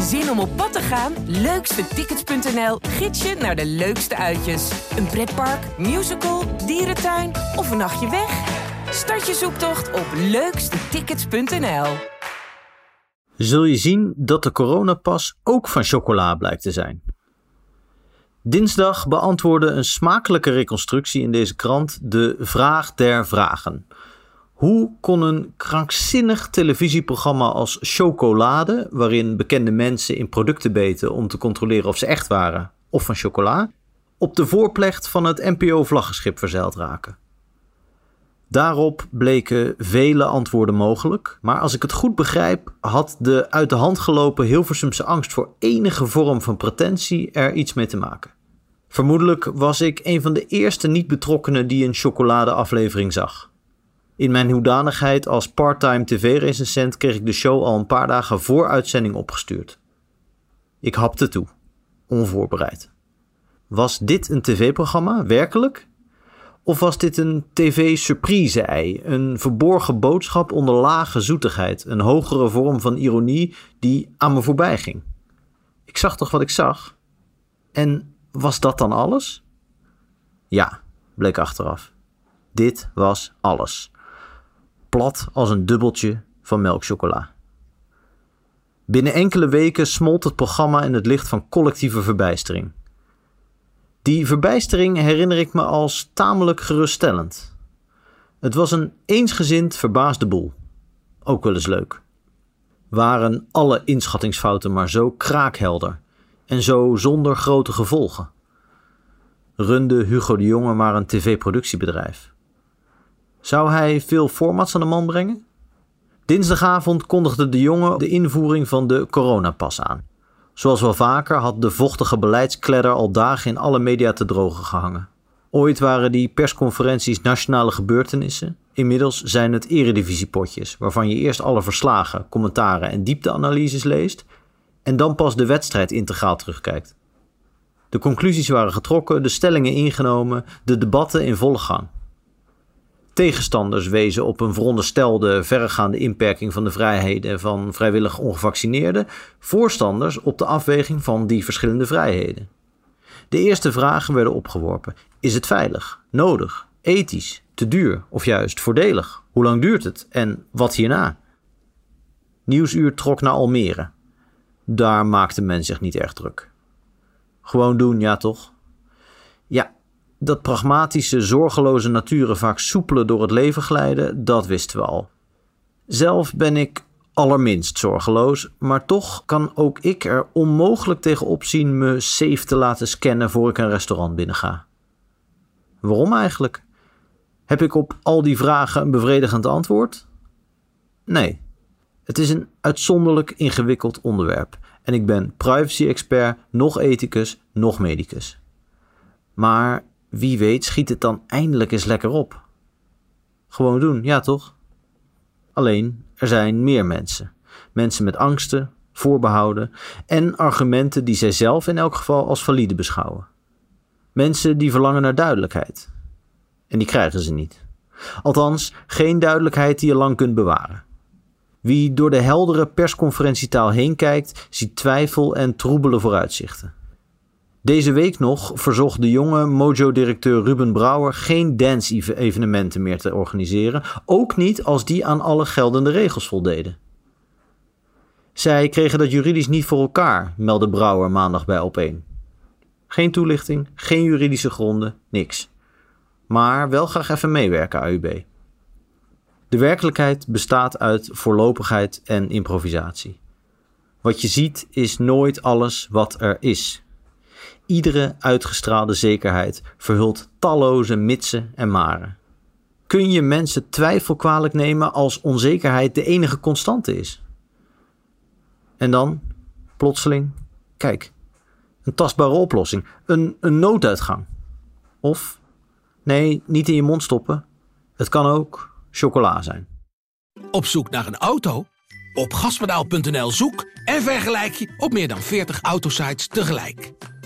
Zin om op pad te gaan? Leukstetickets.nl gids je naar de leukste uitjes. Een pretpark, musical, dierentuin of een nachtje weg? Start je zoektocht op leukstetickets.nl. Zul je zien dat de coronapas ook van chocola blijkt te zijn. Dinsdag beantwoordde een smakelijke reconstructie in deze krant de vraag der vragen. Hoe kon een krankzinnig televisieprogramma als Chocolade, waarin bekende mensen in producten beten om te controleren of ze echt waren of van chocola, op de voorplecht van het NPO-vlaggenschip verzeild raken? Daarop bleken vele antwoorden mogelijk, maar als ik het goed begrijp, had de uit de hand gelopen Hilversumse angst voor enige vorm van pretentie er iets mee te maken. Vermoedelijk was ik een van de eerste niet-betrokkenen die een chocoladeaflevering zag. In mijn hoedanigheid als parttime tv-recensent kreeg ik de show al een paar dagen voor uitzending opgestuurd. Ik hapte toe, onvoorbereid. Was dit een tv-programma, werkelijk? Of was dit een tv-surprise-ei, een verborgen boodschap onder lage zoetigheid, een hogere vorm van ironie die aan me voorbij ging? Ik zag toch wat ik zag? En was dat dan alles? Ja, bleek achteraf. Dit was alles plat als een dubbeltje van melkchocola. Binnen enkele weken smolt het programma in het licht van collectieve verbijstering. Die verbijstering herinner ik me als tamelijk geruststellend. Het was een eensgezind verbaasde boel. Ook wel eens leuk. Waren alle inschattingsfouten maar zo kraakhelder en zo zonder grote gevolgen? Runde Hugo de Jonge maar een tv-productiebedrijf? Zou hij veel formats aan de man brengen? Dinsdagavond kondigde de jongen de invoering van de coronapas aan. Zoals wel vaker had de vochtige beleidskledder al dagen in alle media te drogen gehangen. Ooit waren die persconferenties nationale gebeurtenissen. Inmiddels zijn het eredivisiepotjes, waarvan je eerst alle verslagen, commentaren en diepteanalyses leest en dan pas de wedstrijd integraal terugkijkt. De conclusies waren getrokken, de stellingen ingenomen, de debatten in volle gang. Tegenstanders wezen op een veronderstelde verregaande inperking van de vrijheden van vrijwillig ongevaccineerden, voorstanders op de afweging van die verschillende vrijheden. De eerste vragen werden opgeworpen: is het veilig, nodig, ethisch, te duur of juist voordelig? Hoe lang duurt het en wat hierna? Nieuwsuur trok naar Almere. Daar maakte men zich niet erg druk. Gewoon doen, ja toch? Dat pragmatische, zorgeloze naturen vaak soepeler door het leven glijden, dat wisten we al. Zelf ben ik allerminst zorgeloos, maar toch kan ook ik er onmogelijk tegen opzien me safe te laten scannen voor ik een restaurant binnenga. Waarom eigenlijk? Heb ik op al die vragen een bevredigend antwoord? Nee. Het is een uitzonderlijk ingewikkeld onderwerp en ik ben privacy-expert, nog ethicus, nog medicus. Maar wie weet schiet het dan eindelijk eens lekker op. Gewoon doen, ja toch? Alleen, er zijn meer mensen. Mensen met angsten, voorbehouden en argumenten die zij zelf in elk geval als valide beschouwen. Mensen die verlangen naar duidelijkheid. En die krijgen ze niet. Althans, geen duidelijkheid die je lang kunt bewaren. Wie door de heldere persconferentietaal heen kijkt, ziet twijfel en troebele vooruitzichten. Deze week nog verzocht de jonge Mojo-directeur Ruben Brouwer geen dance-evenementen meer te organiseren, ook niet als die aan alle geldende regels voldeden. Zij kregen dat juridisch niet voor elkaar, meldde Brouwer maandag bij Op1. Geen toelichting, geen juridische gronden, niks. Maar wel graag even meewerken, AUB. De werkelijkheid bestaat uit voorlopigheid en improvisatie. Wat je ziet is nooit alles wat er is. Iedere uitgestraalde zekerheid verhult talloze mitsen en maren. Kun je mensen twijfel kwalijk nemen als onzekerheid de enige constante is? En dan, plotseling, kijk, een tastbare oplossing, een, een nooduitgang. Of, nee, niet in je mond stoppen, het kan ook chocola zijn. Op zoek naar een auto? Op gaspedaal.nl zoek en vergelijk je op meer dan 40 autosites tegelijk.